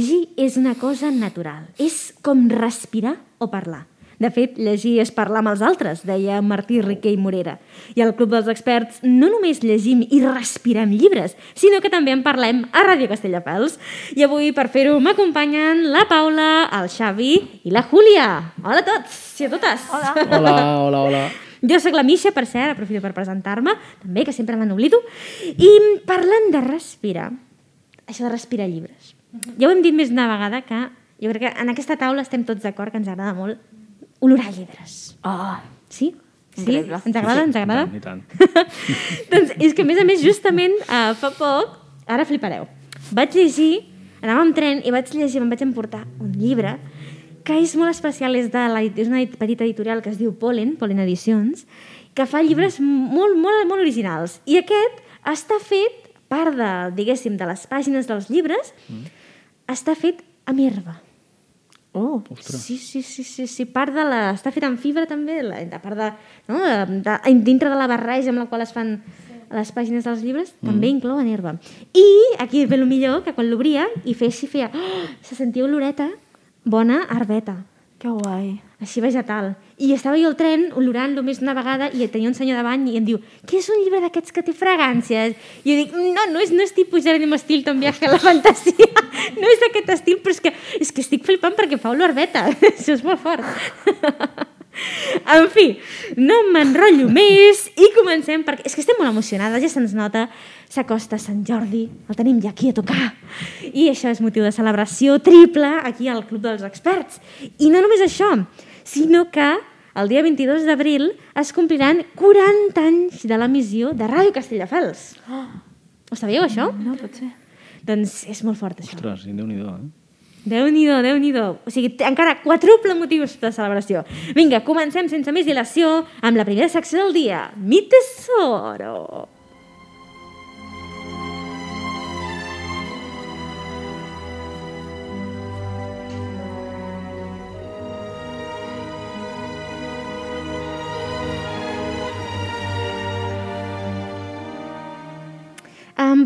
llegir és una cosa natural. És com respirar o parlar. De fet, llegir és parlar amb els altres, deia Martí Riquer i Morera. I al Club dels Experts no només llegim i respirem llibres, sinó que també en parlem a Ràdio Castelldefels. I avui, per fer-ho, m'acompanyen la Paula, el Xavi i la Júlia. Hola a tots i a totes. Hola. Hola, hola, hola. Jo sóc la Misha, per cert, aprofito per presentar-me, també, que sempre me n'oblido. I parlant de respirar, això de respirar llibres. Ja ho hem dit més d'una vegada que jo crec que en aquesta taula estem tots d'acord que ens agrada molt olorar llibres. Oh, Sí? Sí? Increïble. Ens agrada? Ens agrada? I tant, i tant. doncs és que, a més a més, justament uh, fa poc, ara flipareu, vaig llegir, anava amb tren i vaig llegir, em vaig emportar un llibre que és molt especial, és, de la, és una petita editorial que es diu Pollen, Pollen Edicions, que fa llibres molt, molt, molt originals. I aquest està fet, part de, diguéssim, de les pàgines dels llibres, mm. Està fet amb herba. oh. Ostres. Sí, sí, sí, sí, sí, part de la... Està fet amb fibra també, la, de part de, no, de, de, dintre de la barreja amb la qual es fan les pàgines dels llibres, mm. també inclouen herba. I aquí ve el millor, que quan l'obria i feia així, feia... Oh, se sentia oloreta, bona herbeta, Que guai. Així vegetal. I estava jo al tren olorant-lo més d'una vegada i tenia un senyor davant i em diu què és un llibre d'aquests que té fragàncies? I jo dic, no, no és, no és tipus Jerónimo Estil, tan viaje a la fantasia. No és d'aquest estil, però és que, és que estic flipant perquè fa olor a herbeta. Això és molt fort. En fi, no m'enrotllo més i comencem perquè és que estem molt emocionades, ja se'ns nota, s'acosta Sant Jordi, el tenim ja aquí a tocar. I això és motiu de celebració triple aquí al Club dels Experts. I no només això, sinó que el dia 22 d'abril es compliran 40 anys de l'emissió de Ràdio Castelldefels. Ho sabíeu, això? No pot ser. Doncs és molt fort, això. Ostres, i Déu-n'hi-do, eh? Déu-n'hi-do, déu nhi déu O sigui, encara quadruple motius de celebració. Vinga, comencem sense més dilació amb la primera secció del dia. Mi tesoro. Um,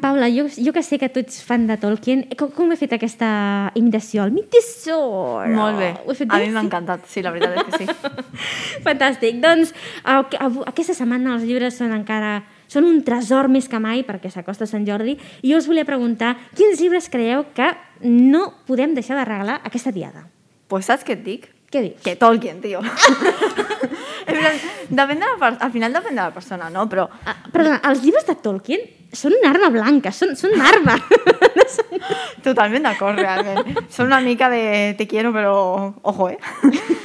Paula, jo, jo que sé que tu ets fan de Tolkien, com, com he fet aquesta imitació? El mi tesoro. Molt bé. A mi m'ha encantat, sí, la veritat és que sí. Fantàstic. Doncs aquesta setmana els llibres són encara són un tresor més que mai perquè s'acosta Sant Jordi i jo us volia preguntar quins llibres creieu que no podem deixar de regalar aquesta diada? pues saps què et dic? Què dius? Que Tolkien, tio. depèn de la. Al final depèn de la persona, no? Però Ah, perdona, els llibres de Tolkien són una arma blanca, són, són una arma. totalment d'acord, realment. Són una mica de te quiero, però ojo, eh?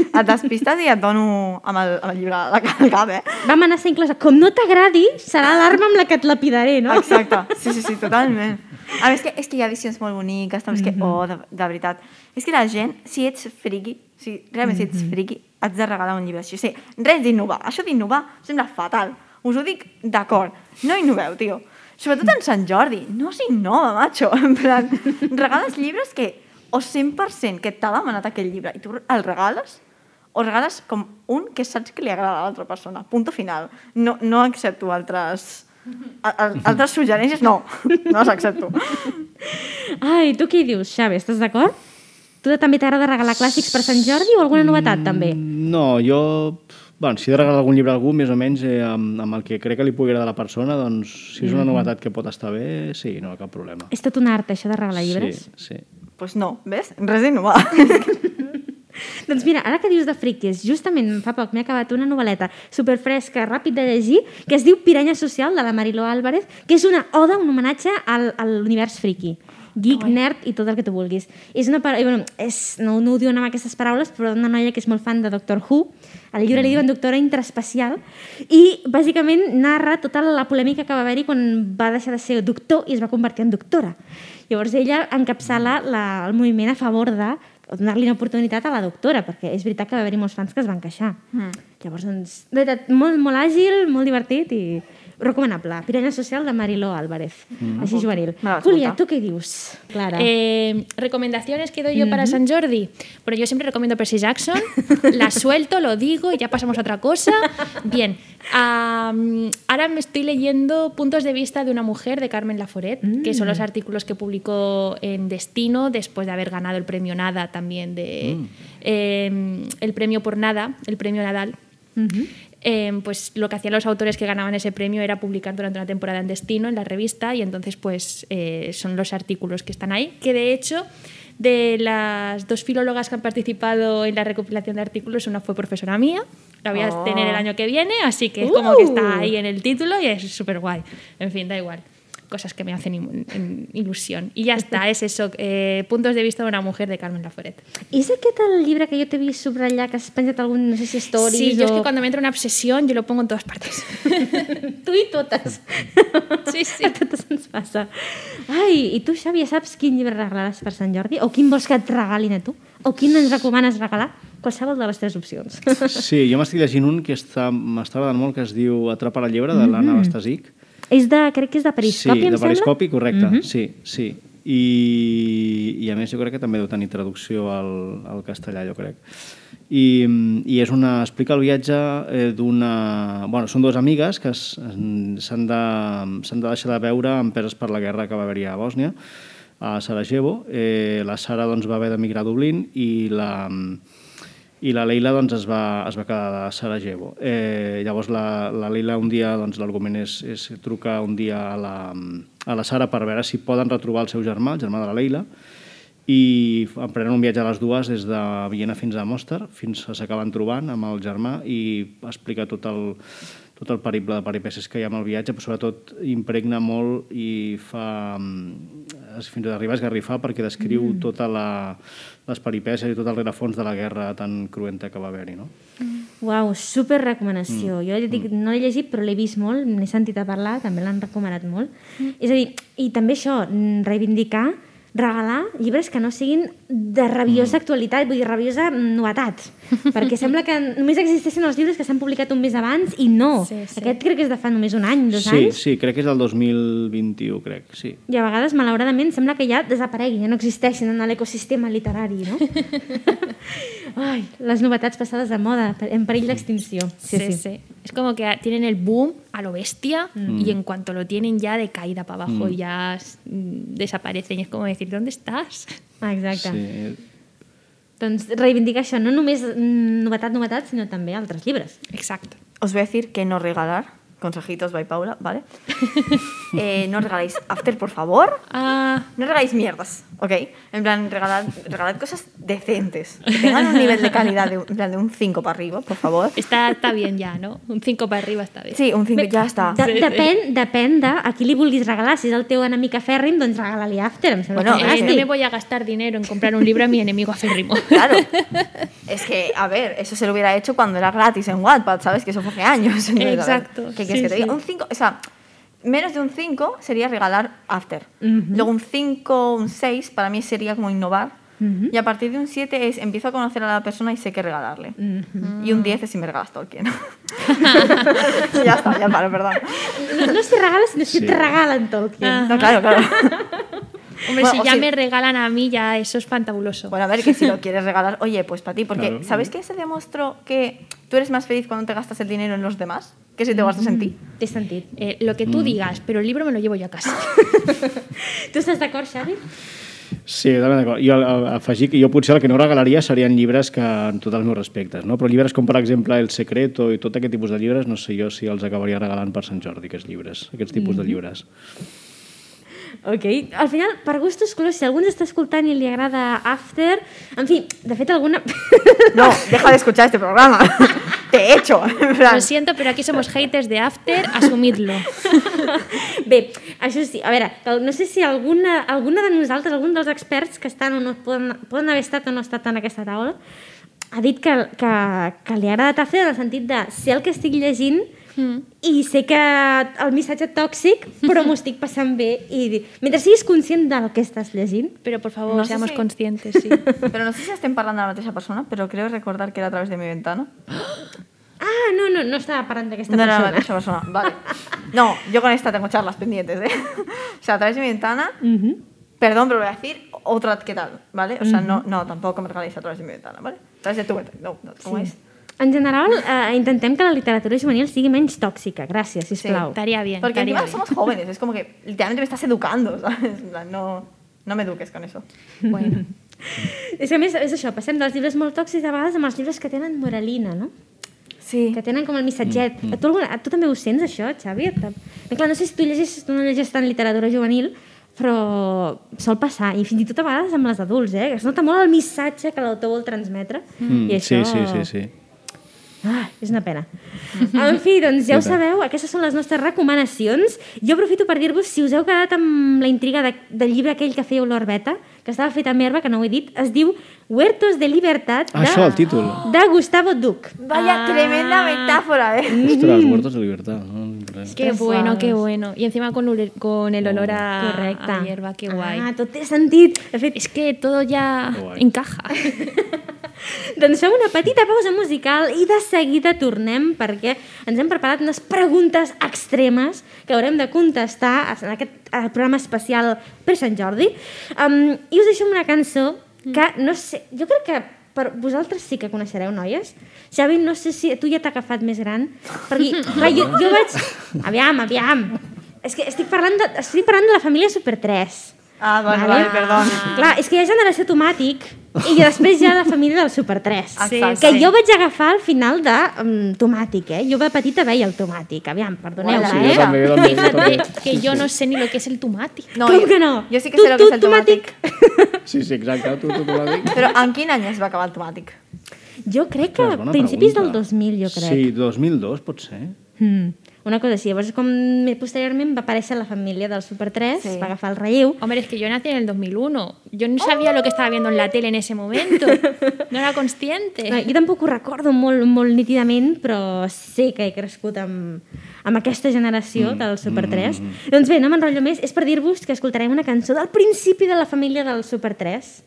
Et despistes i et dono amb el, amb el llibre al cap- eh? Va amenaçar inclosa, com no t'agradi, serà l'arma amb la que et lapidaré, no? Exacte, sí, sí, sí, totalment. A més, és que, és que hi ha edicions molt boniques, també, és que, oh, de, de veritat. És que la gent, si ets friqui, si realment si ets friqui, has de regalar un llibre així. O sigui, res d'innovar. Això d'innovar sembla fatal. Us ho dic d'acord. No innoveu, tio. Sobretot en Sant Jordi. No s'innova, macho. En plan, regales llibres que o 100% que t'ha demanat aquell llibre i tu el regales o regales com un que saps que li agrada a l'altra persona. Punto final. No, no accepto altres... a- Altres suggerències, no. No les accepto. Ai, tu què dius, Xavi? Estàs d'acord? Tu també t'agrada regalar clàssics per Sant Jordi o alguna novetat, també? No, jo... Bueno, si he de regalar algun llibre a algú, més o menys eh, amb, amb el que crec que li pugui agradar a la persona, doncs si és una novetat que pot estar bé, sí, no, cap problema. És tot un art, això de regalar llibres? Sí, sí. pues no, ves? Res d'innovar. Doncs mira, ara que dius de friquis, justament fa poc m'he acabat una novel·leta superfresca, ràpid de llegir, que es diu Piranya Social, de la Mariló Álvarez, que és una oda, un homenatge al, a l'univers friqui. Geek, nerd i tot el que tu vulguis. És una para... bueno, és, no, no ho diuen amb aquestes paraules, però una noia que és molt fan de Doctor Who, al llibre li diuen doctora interespacial, i bàsicament narra tota la polèmica que va haver-hi quan va deixar de ser doctor i es va convertir en doctora. Llavors ella encapçala la, el moviment a favor de donar-li una oportunitat a la doctora, perquè és veritat que va haver-hi molts fans que es van queixar. Mm. Llavors, doncs, de veritat, molt, molt àgil, molt divertit i recomanable. Piranya Social de Mariló Álvarez, Mm. així juvenil. Apuntar. tu què dius, Clara? Eh, recomendaciones que doy yo para San Jordi. Bueno, yo siempre recomiendo Percy Jackson. La suelto, lo digo y ya pasamos a otra cosa. Bien. am, ahora me estoy leyendo Puntos de vista de una mujer de Carmen Laforet, que son los artículos que publicó en Destino después de haber ganado el premio Nada también de eh, el premio por Nada, el premio Nadal. Eh, pues lo que hacían los autores que ganaban ese premio era publicar durante una temporada en Destino, en la revista, y entonces pues eh, son los artículos que están ahí, que de hecho de las dos filólogas que han participado en la recopilación de artículos, una fue profesora mía, la voy a Oh. tener el año que viene, así que es como que Uh. está ahí en el título y es súper guay. En fin, da igual. Cosas que me hacen ilusión. Y ya está, es eso. eh, puntos de vista de una mujer de Carmen Laforet. És aquest el llibre que jo t'he vist subratllar, que has penjat algun, no sé si stories Sí, yo es o... que cuando me entra una obsesión, yo lo pongo en todas partes. Tu i totes. Sí, sí. A totes ens passa. Ai, i tu, Xavi, saps quin llibre regalaràs per Sant Jordi? O quin vols que et regalin a tu? O quin ens recomanes regalar? Qualsevol de les tres opcions. Sí, jo m'estic llegint un que està- m'està agradant molt, que es diu Atrapa la llebre, de l'Anna Bastasic. És de, crec que és de Periscopi, sí, em de sembla? Periscopi, correcte, sí, sí. I, I a més jo crec que també deu tenir traducció al, al castellà, jo crec. I, i és una, explica el viatge eh, d'una... Bueno, són dues amigues que s'han de, s'han de deixar de veure empeses per la guerra que va haver-hi a Bòsnia, a Sarajevo. Eh, la Sara doncs, va haver d'emigrar a Dublín i la, i la Leila doncs, es, va, es va quedar a Sarajevo. Eh, llavors la, la Leila un dia, doncs, l'argument és, és trucar un dia a la, a la Sara per veure si poden retrobar el seu germà, el germà de la Leila, i emprenen un viatge a les dues des de Viena fins a Mostar, fins que s'acaben trobant amb el germà i explica tot el, tot el periple de peripècies que hi ha amb el viatge, però sobretot impregna molt i fa mm, fins a arribar a esgarrifar perquè descriu mm. tota la, les peripècies i tot el rerefons de la guerra tan cruenta que va haver-hi, no? Uau, super recomanació. Mm. Jo dic, no l'he llegit, però l'he vist molt, n'he sentit a parlar, també l'han recomanat molt. Mm. És a dir, i també això, mm, reivindicar, regalar llibres que no siguin de rabiosa actualitat, vull dir, rabiosa mm, novetat. Perquè sembla que només existeixen els llibres que s'han publicat un mes abans i no. Sí, sí. Aquest crec que és de fa només un any, dos sí, anys. sí, crec que és el 2021, crec, sí. I a vegades, malauradament, sembla que ja desaparegui, ja no existeixen en l'ecosistema literari, no? Ai, les novetats passades de moda, en perill d'extinció. Sí, sí, Es como que tienen el boom a lo bestia y en cuanto lo tienen ya de caída para abajo y ya mm, desaparecen. Y es como decir, ¿dónde estás? Ah, exacte. Sí. Doncs reivindicar això, no només mm, novetat, novetat, sinó també altres llibres. Exacto. Os voy a decir que no regalar. Consejitos by Paula, ¿vale? Eh, no regaléis after, por favor. Ah, No regaléis mierdas, ¿ok? En plan, regalad, regalad cosas decentes. Que tengan un nivel de calidad de, un- en plan, de un 5 para arriba, por favor. está, está bien ya, ¿no? Un 5 para arriba está bien. Sí, un 5 ya está. De, depèn, depèn de a qui li vulguis regalar. Si és el teu enemic afèrrim, doncs regala-li After. Em sembla Bueno, Eh, fantàstic. no me voy a gastar dinero en comprar un libro a mi enemigo aférrimo. Claro. Es que, a ver, eso se lo hubiera hecho cuando era gratis en Wattpad, ¿sabes? Que eso fue hace años. Entonces, a ver, Exacto, ¿Qué quieres sí, que te diga? sí. Un 5, o sea, menos de un 5 sería regalar After. Luego un 5, un 6 para mí sería como innovar. Y a partir de un 7 es empiezo a conocer a la persona y sé qué regalarle. Y un 10 es si me regalas Tolkien. ya está, ya paro, perdón. No, no si regales, sinó si Sí. te regalen Tolkien. No, claro, claro. Hombre, Bueno, si ya si- me regalan a mí, ya eso es fantabuloso. Bueno, a ver, que si lo quieres regalar, oye, pues para ti, porque Claro. ¿sabes qué se demostró que tú eres más feliz cuando te gastas el dinero en los demás que si te gastas en ti? Té sentit. Eh, lo que tú digas, pero el libro me lo llevo yo a casa. Tu estàs d'acord, Xavi? Sí, també d'acord. Jo afegir que jo potser el que no regalaria serien llibres que, en tots els meus respectes, no? però llibres com per exemple El Secreto i tot aquest tipus de llibres, no sé jo si els acabaria regalant per Sant Jordi, aquests llibres, aquests tipus de llibres. Ok. Al final, per gustos colors, si algú ens està escoltant i li agrada After... En fi, de fet, alguna... No, deja de escuchar este programa. Te he hecho. Lo siento, pero aquí somos haters de After, asumidlo. Bé, això sí, a veure, no sé si alguna, alguna de nosaltres, algun dels experts que estan o no poden, poden haver estat o no estat en aquesta taula, ha dit que, que, que li ha agradat After en el sentit de ser el que estic llegint mm. i sé que el missatge tòxic, però m'ho estic passant bé i mentre siguis conscient del que estàs llegint, Pero por favor, No seamos si- conscientes, sí. Pero no sé si estén hablando de la esa persona, pero creo recordar que era a través de mi ventana. Ah, no, no, no estava parlant d'aquesta No persona. mateixa persona. Vale. No, yo con esta tengo charlas pendientes, ¿eh? O sea, a través de mi ventana, Mhm. perdón, pero voy a decir otra qué tal, ¿vale? O sea, no, no, tampoco me regaléis a través de mi ventana, ¿vale? A través de tu ventana. No, no, ¿cómo es? En general, eh, intentem que la literatura juvenil sigui menys tòxica. Gràcies, sisplau. Estaría bien. Porque estaría encima bien. somos jóvenes, es como que literalmente me estás educando, ¿sabes? En plan, no, no me eduques con eso. Bueno, És que a més, és això, passem dels llibres molt tòxics a vegades amb els llibres que tenen moralina, no? Sí. Que tenen com el missatget. Mm, Tu, alguna, tu també ho sents, això, Xavi? Bé, clar, no sé si tu llegeixes, tu no llegeixes tant literatura juvenil, però sol passar, i fins i tot a vegades amb les adults, eh? Es nota molt el missatge que l'autor vol transmetre. Mm, I això... Sí, sí, sí, sí. Ah, és una pena. En fi, doncs ja ho sabeu, aquestes són les nostres recomanacions. Jo aprofito per dir-vos, si us heu quedat amb la intriga de, del llibre aquell que fèieu l'Orbeta, que estava fet amb herba, que no ho he dit, es diu Huertos de Libertad, Ah, de, això, el títol. de Gustavo Duc. Vaya tremenda metáfora, ¿eh? Ostres, Huertos de Libertad. No? qué Ostras, bueno, qué bueno. Y encima con, con el olor a, Correcte. a hierba, qué guay. Ah, tot té sentit. De fet, Es que todo ya Qué guay. encaja. doncs fem una petita pausa musical i de seguida tornem perquè ens hem preparat unes preguntes extremes que haurem de contestar en aquest programa especial per Sant Jordi. Um, I us deixo una cançó que, no sé, jo crec que per vosaltres sí que coneixereu, noies. Xavi, no sé si tu ja t'ha agafat més gran, perquè clar, jo, jo vaig... Aviam, aviam. És que estic parlant de, estic parlant de la família Super 3. Ah, vale, vale, perdón. Clar, és que hi ha generació tomàtic i després hi ha la família del Super 3. Sí, que sí. jo vaig agafar al final de um, tomàtic, eh? Jo de petita veia el tomàtic. Aviam, perdoneu Hola, Sí, eh? jo també, jo també. Jo que yo no sé ni lo que es el tomate. No, Com que no? Yo sí que Tu- sé lo que es el tomàtic. Sí, sí, exacte. Tu, tu, tu. Però en quin any es va acabar el tomàtic? Jo crec que a principis del pregunta. 2000, jo crec. Sí, 2002 pot ser. Mm. Una cosa així. Llavors, com posteriorment va aparèixer la família del Super 3, Sí. va agafar el relleu. Hombre, es que yo nací en el 2001. Yo no sabía lo que estaba viendo en la tele en ese momento. No era consciente. Eh, Jo tampoc ho recordo molt, molt nítidament, però sé que he crescut amb, amb aquesta generació del Super 3. Doncs bé, no m'enrotllo més, és per dir-vos que escoltarem una cançó del principi de la família del Super 3,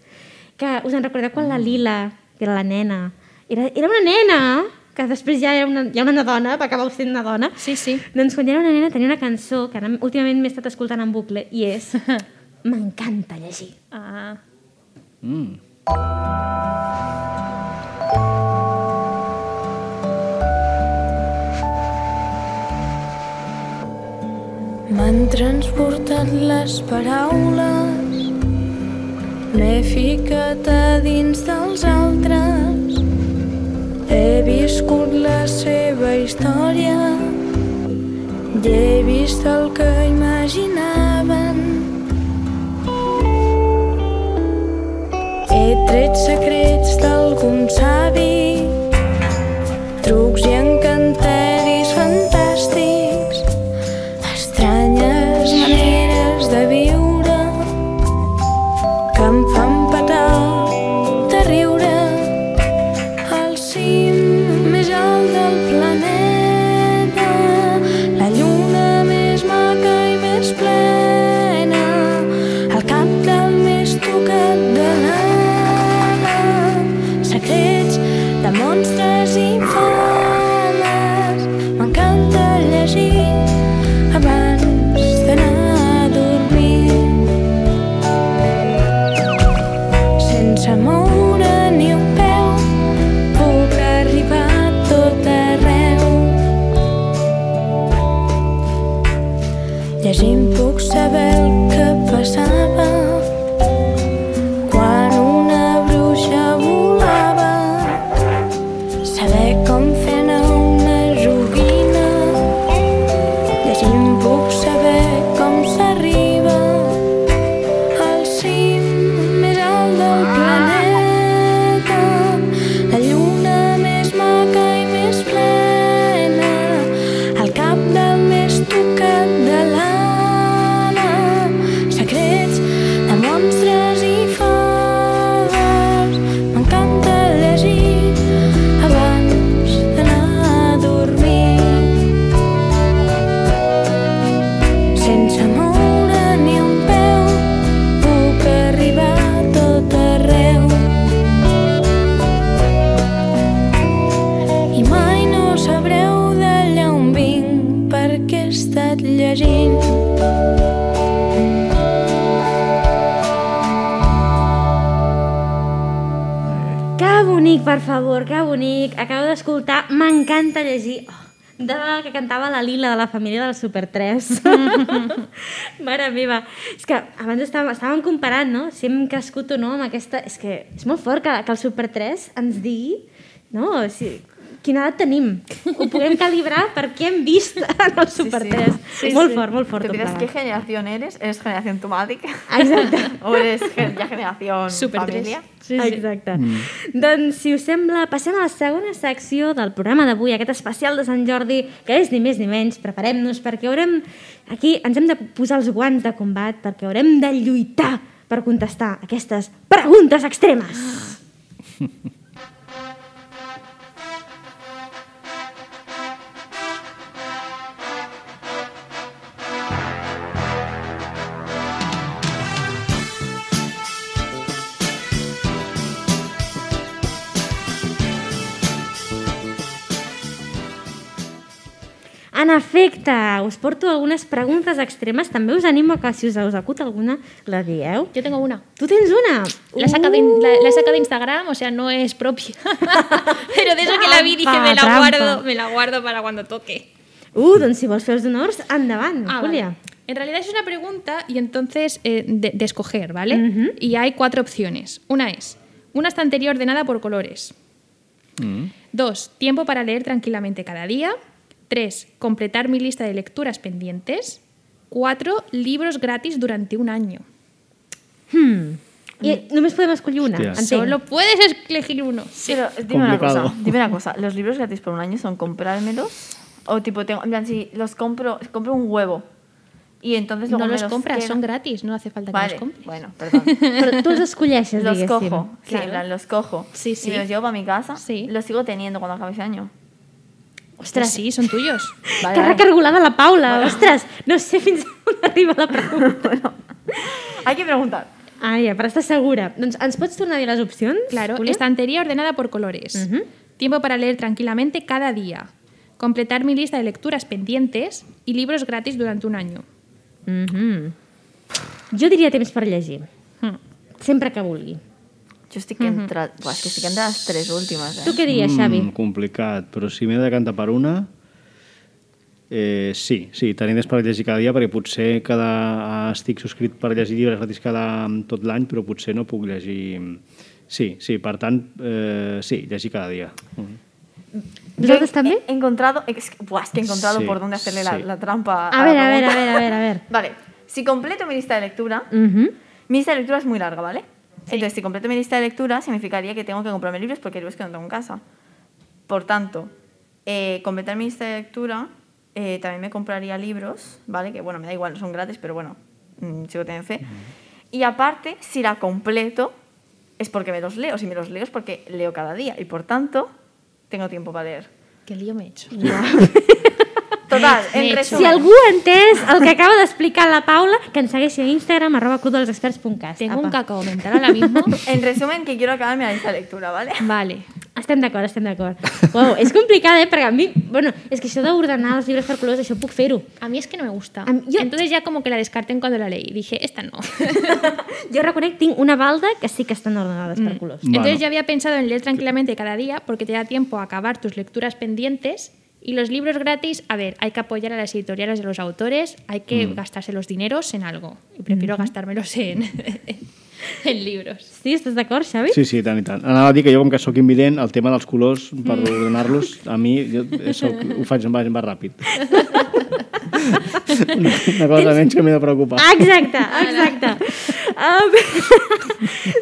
que us en recordeu quan la Lila, que era la nena, era, era una nena, que després ja era una, ja una dona, va acabar sent una dona. Sí, sí. Doncs quan ja era una nena tenia una cançó que ara últimament m'he estat escoltant en bucle i és M'encanta llegir. Ah. Mm. M'han transportat les paraules, m'he ficat a dins dels altres, he viscut la seva història i he vist el que imaginaven. He tret secrets que cantava la Lila de la família del Super 3. Mare meva. És que abans estàvem, estàvem comparant, no? Si hem crescut o no amb aquesta... És que és molt fort que, que el Super 3 ens digui no? Si, quina edat tenim. Ho puguem calibrar perquè hem vist en el Super 3. Sí, molt sí. fort, molt fort. ¿Te qué plegat. generación eres? ¿Eres generación Tomatic? Exacte. ¿O eres gen- ya generación Super tres. familia? Sí, sí. Exacte. Mm. Doncs, si us sembla, passem a la segona secció del programa d'avui, aquest especial de Sant Jordi, que és ni més ni menys. Preparem-nos perquè haurem... Aquí ens hem de posar els guants de combat perquè haurem de lluitar per contestar aquestes preguntes extremes. En efecte, us porto algunes preguntes extremes. També us animo a que si us us acut alguna, la dieu. Yo tengo una. Tu tens una? La he sacado, de, la, la de Instagram, o sea, no es propia. Pero de eso que la vi dije, me la trampa. guardo, me la guardo para cuando toque. Uh, doncs si vols fer els honors, endavant, Ah, Júlia. vale. En realidad es una pregunta y entonces eh, de, de escoger, ¿vale? Y hay cuatro opciones. Una es una estantería ordenada por colores. Dos, tiempo para leer tranquilamente cada día. Tres, completar mi lista de lecturas pendientes. Cuatro, libros gratis durante un año. Hmm. I només podem escollir una, Hòstia. entenc. Solo puedes elegir uno. Pero dime una cosa, dime una cosa. ¿Los libros gratis por un año son comprármelos? O tipo, tengo, en plan, si los compro, compro un huevo y entonces luego No me los compras, quedo- son gratis, no hace falta que Vale, los compres. bueno, perdón. Però tu els escolleixes, los cojo, sí, en plan, los cojo Sí, sí. y me los llevo para mi casa. Sí. Los sigo teniendo cuando acabe ese año. Ostras, sí, son tuyos. Vale, que vale. recargolada la Paula. Ostres, no sé fins on arriba la pregunta. Hay que preguntar. Ah, ja, per estar segura. Doncs ens pots tornar a dir les opcions? Claro, Júlia? estantería ordenada por colores. Ujú. Tiempo para leer tranquilamente cada día. Completar mi lista de lecturas pendientes y libros gratis durante un año. Mhm. Jo diria temps per llegir. Hmm. Sempre que vulgui. Yo estoy que entre... Buah, es que estoy que entre las tres últimas, ¿eh? Tu què diries, Xavi? Mm, complicat, però si m'he de cantar per una... Eh, sí, sí, tenir temps per llegir cada dia, perquè potser cada, estic subscrit per llegir llibres gratis cada, tot l'any, però potser no puc llegir... Sí, sí, per tant, eh, sí, llegir cada dia. Mm. També? He encontrado... Es que, buah, es que he encontrado Sí, por dónde hacerle la, sí. la trampa A a ver, la a ver, a ver, a ver, a ver. Vale, si completo mi lista de lectura, Mhm. mi lista de lectura es muy larga, ¿vale? Entonces, si completo mi lista de lectura, significaría que tengo que comprarme libros porque hay libros que no tengo en casa. Por tanto, eh, completar mi lista de lectura, eh, también me compraría libros, ¿vale? Que bueno, me da igual, no son gratis, pero bueno, mm, sigo teniendo fe. Y aparte, si la completo, es porque me los leo. Si me los leo es porque leo cada día y por tanto, tengo tiempo para leer. Qué lío me he hecho. Total, en resumen. Si algú ha entès el que acaba d'explicar la Paula, que ens segueixi a Instagram, arroba clubdelexperts.cas. Tengo un Apa. cacao mental ahora mismo. En resumen, que quiero acabarme lista de lectura, ¿vale? Vale. Estem d'acord, estem d'acord. Uau, és complicat, eh? Perquè a mi... Bueno, és que això d'ordenar els llibres per colors, això puc fer-ho. A mí es que no me gusta. A mí- yo- Entonces ya como que la descarté en cuando la leí. Dije, esta no. Jo reconec, tinc una balda que sí que estan ordenades per colors. Bueno. Entonces yo había pensado en leer tranquilamente cada día porque te da tiempo a acabar tus lecturas pendientes y los libros gratis, a ver, hay que apoyar a las editoriales de los autores, hay que gastarse los dineros en algo. Y prefiero gastármelos en, en libros. Sí, estàs d'acord, Xavi? Sí, sí, tant i tant. Anava a dir que jo, com que sóc invident, el tema dels colors, per ordenar-los, a mi jo soc, ho faig en va, ràpid. Una, una cosa menys que m'he de preocupar. Exacte, exacte. Um,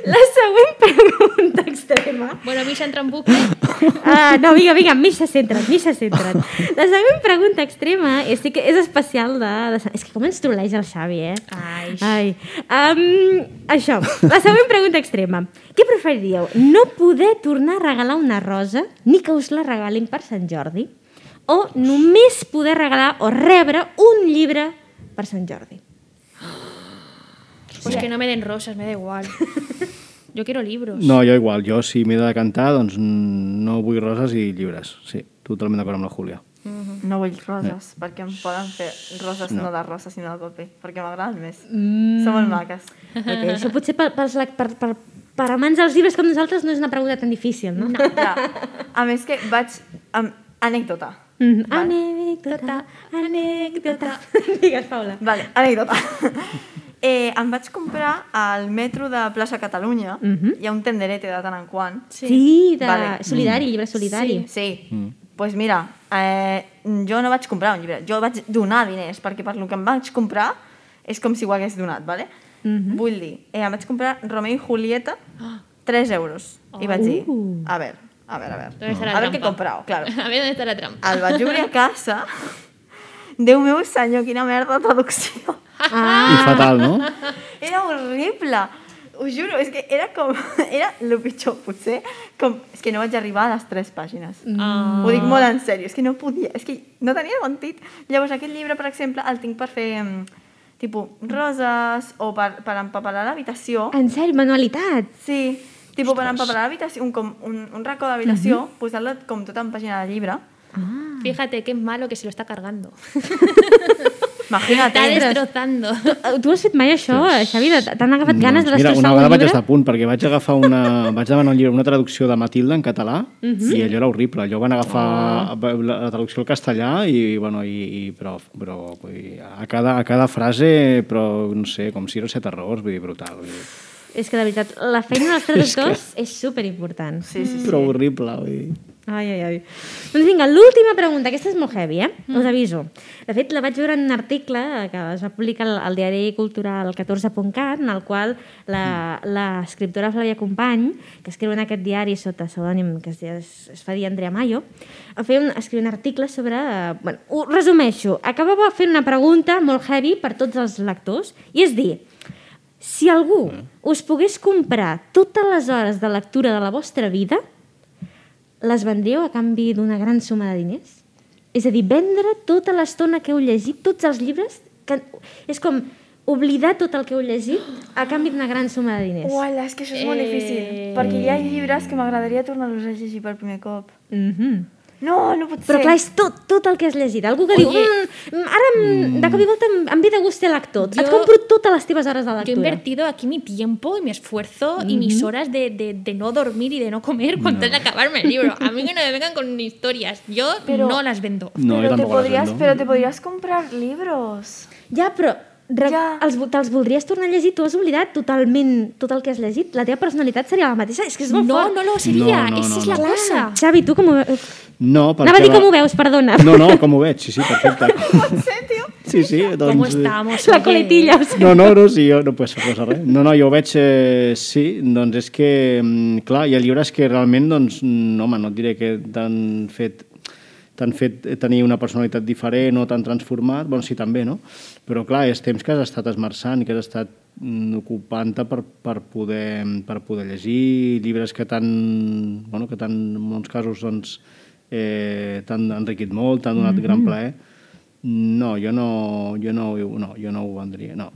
la següent pregunta extrema. Bueno, Misha entra en bucle. Ah, no, vinga, vinga, Misha, centra't, Misha, centra't. La següent pregunta extrema és, sí que és especial de, de... És que com ens troleix el Xavi, eh? Ai. Ai. Um, això, la següent pregunta extrema. Què preferiríeu? No poder tornar a regalar una rosa ni que us la regalin per Sant Jordi? O només poder regalar o rebre un llibre per Sant Jordi? Pues que no me den rosas, me da igual. Yo quiero libros. No, jo igual. Jo, si m'he de cantar, doncs mm, no vull roses i llibres. Sí, totalment d'acord amb la Júlia. No vull roses, perquè em poden fer roses no, de roses, sinó de paper, perquè m'agraden més. Mm. Són molt maques. Okay, això potser per, lec- per, per, per amants dels llibres com nosaltres no és una pregunta tan difícil, no? no. Ja. A més que vaig... Amb... Anècdota. Mm. Anècdota, anècdota. Digues, Paula. Vale, anècdota. eh, em vaig comprar al metro de plaça Catalunya. Mhm. Hi ha un tenderete de tant en quant. Sí, sí de Vale. solidari, llibre solidari. Sí. Doncs pues mira, eh, jo no vaig comprar un llibre, jo vaig donar diners, perquè per lo que em vaig comprar és com si ho hagués donat, ¿vale? Mhm. Vull dir, eh, em vaig comprar Romeo y Julieta, 3 euros. I vaig dir, Uh. a ver, a ver, a ver, ¿Dónde está la a ver què he comprado, claro. A ver dónde está la trampa. El vaig obrir a casa, Déu meu senyor, quina merda de traducció. I fatal, no? Era horrible. Ho juro, és que era com... Era el pitjor, potser. Com, és que no vaig arribar a les tres pàgines. Ah. Ho dic molt en sèrio, és que no podia, és que no tenia sentit. Llavors aquest llibre, per exemple, el tinc per fer mm, tipus roses o per, per empapelar l'habitació. En sèrio, manualitat. Sí, tipus per empapelar l'habitació, un, com, un, un racó d'habitació, posar-lo com tot en pàgina de llibre. Fíjate qué malo que se lo está cargando. Imagina't. Está eh? destrozando. Tu, tu has fet mai això, Xavi? T'han agafat ganes de Doncs mira, destrossar una un vegada vaig llibre? estar a punt, perquè vaig agafar una... vaig demanar un llibre, una traducció de Matilda en català, i allò era horrible. Allò van agafar la, la traducció al castellà i, bueno, i, i però, però vull dir, a, cada, a cada frase, però, no sé, com 6 o 7 errors, vull dir, brutal. Vull dir. És que, de veritat, la feina dels traductors és superimportant. Sí, sí, sí. Però horrible, vull dir. Ai, ai, ai. Doncs vinga, l'última pregunta. Aquesta és molt heavy, eh? Us aviso. De fet, la vaig veure en un article que es va publicar al, al diari cultural 14.cat, en el qual l'escriptora Flavia Company, que escriu en aquest diari sota pseudònim que es, es, es fa dir Andrea Mayo, un, escriure un article sobre... eh, Bueno, ho resumeixo. Acabava fent una pregunta molt heavy per tots els lectors, i és dir, si algú us pogués comprar totes les hores de lectura de la vostra vida, les vendríeu a canvi d'una gran suma de diners? És a dir, vendre tota l'estona que heu llegit, tots els llibres, que és com oblidar tot el que heu llegit a canvi d'una gran suma de diners. Uala, és que això és molt Eh. difícil. Perquè hi ha llibres que m'agradaria tornar-los a llegir per primer cop. Mm -hmm. No, no pot Però ser. clar, és tot, tot el que has llegit. Algú que diu, Oye. mm, ara mm. de cop i volta em, em ve de gust el lector. Jo- Et compro totes les teves hores de Yo he lectura. invertido aquí mi tiempo y mi esfuerzo y mis horas de, de- de no dormir y de no comer con tal de acabarme el libro. A mí que no me vengan con historias. Yo Pero- no las vendo. No, pero, te podrías, vendo. pero te podrías comprar libros. Ja, però re, Ja. els, te'ls voldries tornar a llegir? Tu has oblidat totalment tot el que has llegit? La teva personalitat seria la mateixa? És que és molt No, fort. no lo sería. No, no, no, es la no. cosa. Xavi, tu com ho veus? No, perquè... Anava a dir com ho veus, perdona. No, no, com ho veig, sí, sí, perfecte. Sí, sí, doncs... ¿Cómo eh, estamos? La oye? coletilla. O sigui. No, no, no, sí, jo no puc posar res. No, no, jo ho veig, eh, sí, doncs és que, mm, clar, hi ha llibres que realment, doncs, mm, home, no et diré que t'han fet t'han fet tenir una personalitat diferent o t'han transformat, bueno, sí, també, no? Però, clar, és temps que has estat esmerçant i que has estat mm, ocupant-te per, per, poder, per poder llegir llibres que t'han, bueno, que t'han, en molts casos, doncs, eh, t'han enriquit molt, t'han donat mm -hmm. gran plaer. No, jo no, jo no, no, jo no ho vendria, no.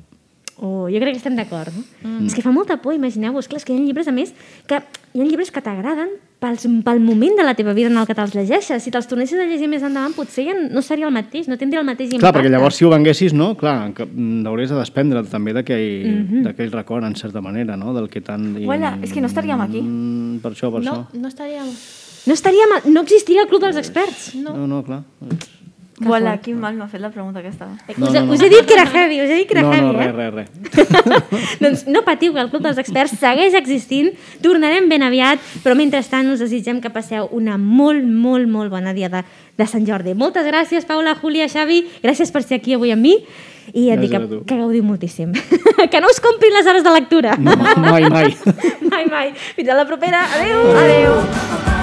Oh, jo crec que estem d'acord, no? Mm. És que fa molta por, imagineu-vos. Clar, és que hi ha llibres, a més, que hi ha llibres que t'agraden pels, pel moment de la teva vida en el que te'ls llegeixes. Si te'ls tornessis a llegir més endavant, potser ja no seria el mateix, no tindria el mateix impacte. Clar, perquè llavors si ho venguessis, no? Clar, que, mm, hauries de desprendre't també d'aquell mm -hmm. record, en certa manera, no? Del que tant... i- Uala, és que no estaríem aquí. Mm, per això, per No, això. no. No, estaria mal, no existiria el Club dels Experts. No, no, clar. Uala, quin mal m'ha fet la pregunta aquesta. No, us, no, no. us he dit que era heavy, us he dit que era No, heavy, no, eh? res, res, res. doncs no patiu, que el Club dels Experts segueix existint, tornarem ben aviat, però mentrestant us desitgem que passeu una molt, molt, molt bona dia de, de Sant Jordi. Moltes gràcies, Paula, Júlia, Xavi, gràcies per ser aquí avui amb mi, i et dic Gràcies que, que gaudiu moltíssim. que no us comprin les hores de lectura. No, mai, mai. mai, mai. Fins a la propera. Adéu. Adéu.